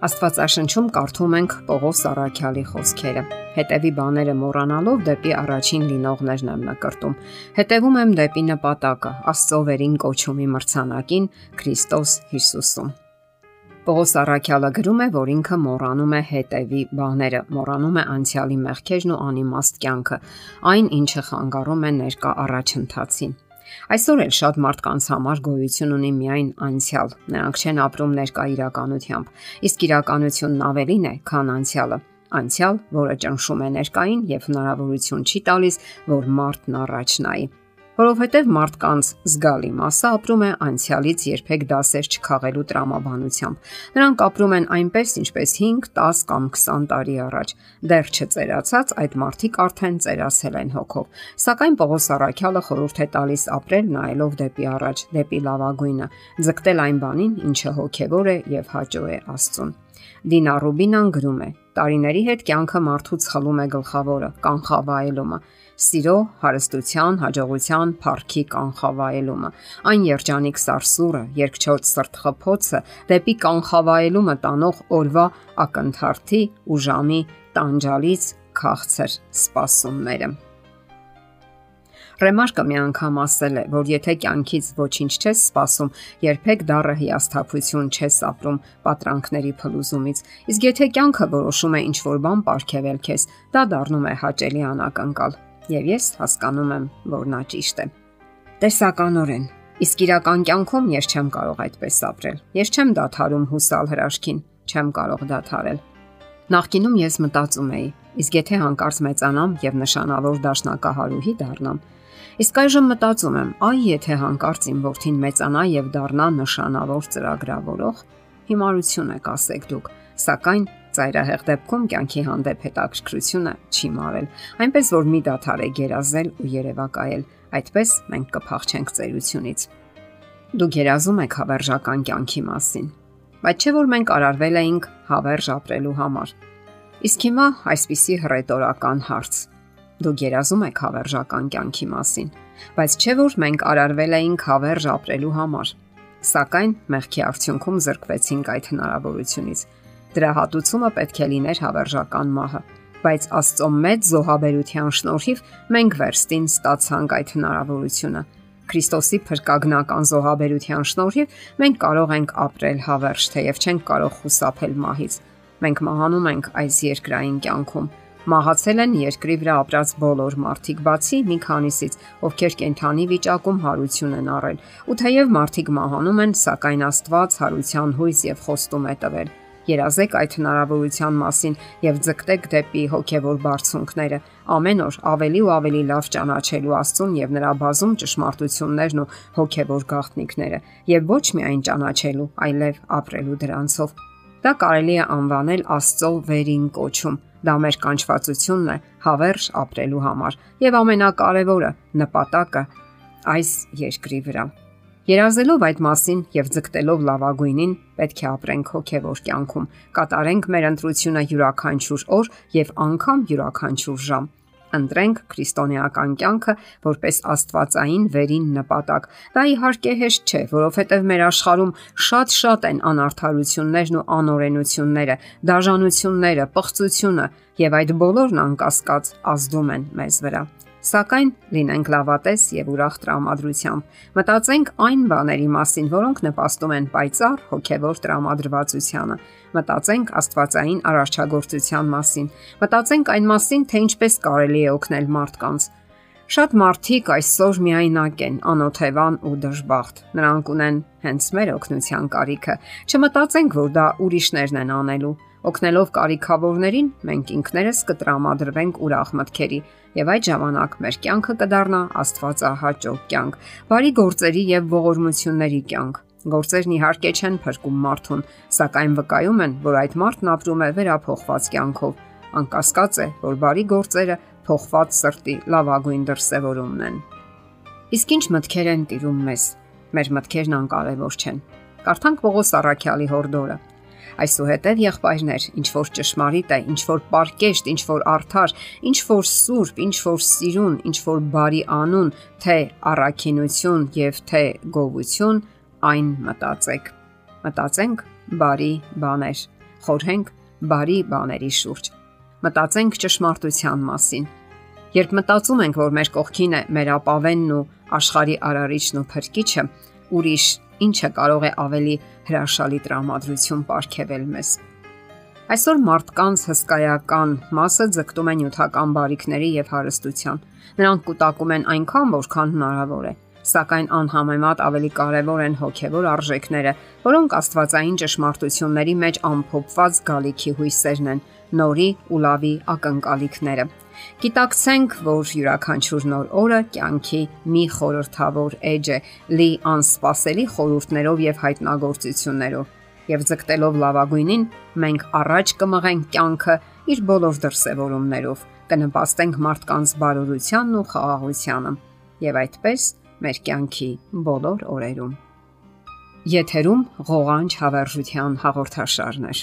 Աստվածաշնչում կարդում ենք Պողոս Արաքյալի խոսքերը։ Հետևի բաները մոռանալով դեպի առաջին լինողներն եմ նկարտում։ Հետևում եմ դեպի նպատակը՝ Աստծո վերին կոչումի մրցանակին Քրիստոս Հիսուսում։ Պողոս Արաքյալը գրում է, որ ինքը մոռանում է հետևի բաները, մոռանում է անցյալի մեղքերն ու անիմաստ կյանքը, այն ինչը խանգարում է ներկա առաջընթացին։ Այսօր էլ շատ մարդկանց համար գոյություն ունի միայն անցյալ։ Նրանք չեն ապրում ներկա իրականությամբ, իսկ իրականությունն ավելին է, քան անցյալը։ Անցյալ, որը ճնշում է ներկային եւ հնարավորություն չի տալիս, որ մարդն առաջ նայի որովհետև մարդկանց զգալի մասը ապրում է անցյալից երբեք դասեր չքաղելու տրամաբանությամբ։ Նրանք ապրում են այնպես, ինչպես 5, 10 կամ 20 տարի առաջ։ Դեռ չծերացած այդ մարդիկ արդեն ծերացել են հոգով։ Սակայն Պողոս Արաքյալը խորհուրդ է տալիս ապրել նայելով դեպի առաջ, դեպի լավագույնը, ձգտել այն բանին, ինչը հոգևոր է եւ հաճո է Աստծուն։ Դինա Ռուբինան գրում է. Տարիների հետ կյանքը մարդուց խլում է գլխավորը՝ կանխավայելումը, սիրո, հարստության, հաջողության, փառքի կանխավայելումը, այն երջանիկ սարսուրը, երկչոտ սրտխփոցը, դեպի կանխավայելումը տանող օրվա ակնթարթի ու ժամի տանջալից քաղցր սпасումները։ Ռեմարկը մի անգամ ասել է, որ եթե կյանքից ոչինչ չես սպասում, երբեք դառը հիասթափություն չես ապրում պատրանքների փլուզումից։ Իսկ եթե կյանքը որոշում է ինչ-որ բան ապարգևել քեզ, դա դառնում է հաճելի անակնկալ։ Եվ ես հասկանում եմ, որ նա ճիշտ է։ Տեսականորեն Իսկ իրական կյանքում ես չեմ կարող այդպես ապրել։ Ես չեմ դադարում հուսալ հրաշքին, չեմ կարող դադարել։ Նախկինում ես մտածում էի, իսկ եթե հանկարծ մեծանամ եւ նշանավոր դաշնակահարուհի դառնամ, Իսկ այժմ մտածում եմ, այ եթե հանկարծ իմ որդին մեծանա եւ դառնա նշանավոր ծրագրավորող, հիմարություն է կասեք դուք, սակայն ծայրահեղ դեպքում կյանքի հանդեպ հետաքրքրությունը չի մարել, այնպես որ մի դաթար է գերազել ու երևակայել, այդպես մենք կփախչենք ծերությունից։ Դու գերազում եք հավերժական կյանքի մասին, բայց չէ որ մենք արարվել էինք հավերժ ապրելու համար։ Իսկ հիմա այսպիսի հռետորական հարց Դուք երազում եք հավերժական կյանքի մասին, բայց չէ որ մենք արարվել էինք հավերժ ապրելու համար։ Սակայն մեղքի արդյունքում զրկվեցինք այդ հնարավորությունից Դրա հատուցումը պետք է լիներ հավերժական մահը, բայց Աստծո մեծ զոհաբերության շնորհիվ մենք վերստին ստացանք այդ հնարավորությունը։ Քրիստոսի փրկագնական զոհաբերության շնորհիվ մենք կարող ենք ապրել հավերժ, թեև չենք կարող խուսափել մահից։ Մենք մահանում ենք այս երկրային կյանքում։ Մահացել են երկրի վրա ապրած բոլոր մարդիկ, բացի մի քանիսից, ովքեր կենթանի վիճակում հարություն են առել։ Ու թեև մարդիկ մահանում են, սակայն Աստված հարության հույս եւ խոստում է տվել երազեք այդ հնարավորության մասին եւ ձգտեք դեպի հոգեվոր բարձունքները ամեն օր ավելի ու ավելի լավ ճանաչելու Աստծուն եւ նրա բազում ճշմարտություններն ու հոգեվոր գաղտնիքները եւ ոչ միայն ճանաչելու, այլև ապրելու դրանցով։ Դա կարելի է անվանել Աստծո վերին կոչում։ Դա մեր կանչվածությունն է հավերժ ապրելու համար եւ ամենակարևորը նպատակը այս երկրի վրա։ Երազելով այդ մասին եւ ձգտելով լավագույնին, պետք է ապրենք հոգեվոր կյանքում, կատարենք մեր ընտրությունը յուրաքանչյուր օր եւ անգամ յուրաքանչյուր ժամ ընտրենք քրիստոնեական կյանքը որպես աստվածային վերին նպատակ։ Դա իհարկե հեշտ չէ, որովհետև մեր աշխարհում շատ-շատ են անարթարություններն ու անօրենությունները, դաժանությունները, պղծությունը, եւ այդ բոլորն անկասկած ազդում են մեզ վրա։ Սակայն լինենք լավատես եւ ուրախ տրամադրությամբ։ Մտածենք այն բաների մասին, որոնք նպաստում են պայծառ հոգեվոր տրամադրվածությանը։ Մտածենք Աստվածային արարչագործության մասին։ Մտածենք այն մասին, թե ինչպես կարելի է օգնել մարդկանց։ Շատ մարդիկ այսօր միայնակ են, անօթևան ու դժբախտ։ Նրանք ունեն հենց մեր օգնության կարիքը։ Չմտածենք, որ դա ուրիշներն են անելու։ Օգնելով կարիքավորներին, մենք ինքներս կտրամադրվենք ուրախ մտքերի եւ այդ ժամանակ մեր կյանքը կդառնա Աստվածահաճո կյանք, բարի գործերի եւ ողորմությունների կյանք։ Գործերն իհարկե չեն փրկում մարդուն, սակայն վկայում են, որ այդ մարդն ապրում է վերափոխված կյանքով։ Անկասկած է, որ բարի գործերը փոխված սրտի լավագույն դրսևորումն են։ Իսկ ինչ մտքեր են տիրում մեզ։ Մեր մտքերն անկարևոր չեն։ Կարդանք Պողոս Արաքյալի հորդորը Այսուհետև եղբայրներ, ինչ որ ճշմարիտ է, ինչ որ պարկեշտ, ինչ որ արդար, ինչ որ սուրբ, ինչ որ սիրուն, ինչ որ բարի անուն, թե առաքինություն եւ թե գովություն, այն մտածեք։ Մտածենք բարի բաներ։ խորհենք բարի բաների շուրջ։ Մտածենք ճշմարտության մասին։ Երբ մտածում ենք, որ մեր կողքին է մեր ապավենն ու աշխարհի արարիչն ու փրկիչը, ուրիշ ինչը կարող է ավելի հրաշալի տրամադրություն ապարգևել մեզ։ Այսօր մարդկանց հսկայական մասը ձգտում է նյութական բարիքների եւ հարստության։ Նրանք կൂട്ടակում են այնքան, որքան հնարավոր է։ Սակայն անհամեմատ ավելի կարևոր են հոգեվոր արժեքները, որոնք Աստվածային ճշմարտությունների մեջ ամփոփված գալիքի հույսերն են, նորի ու լավի ակնկալիքները։ Գիտակցենք, որ յուրաքանչյուր նոր օրը կյանքի մի խորթավոր էջ է՝ լի անսպասելի խորհուրդներով եւ հայտնագործություններով եւ ձգտելով լավագույնին մենք առաջ կմղենք կյանքը իր բոլոր դրսևորումներով, կնպաստենք մարդկանց բարօրությանն ու խաղաղությանը եւ այդպես մեր կյանքի բոլոր օրերում։ Եթերում ղողանջ հավերժության հաղորդաշարներ։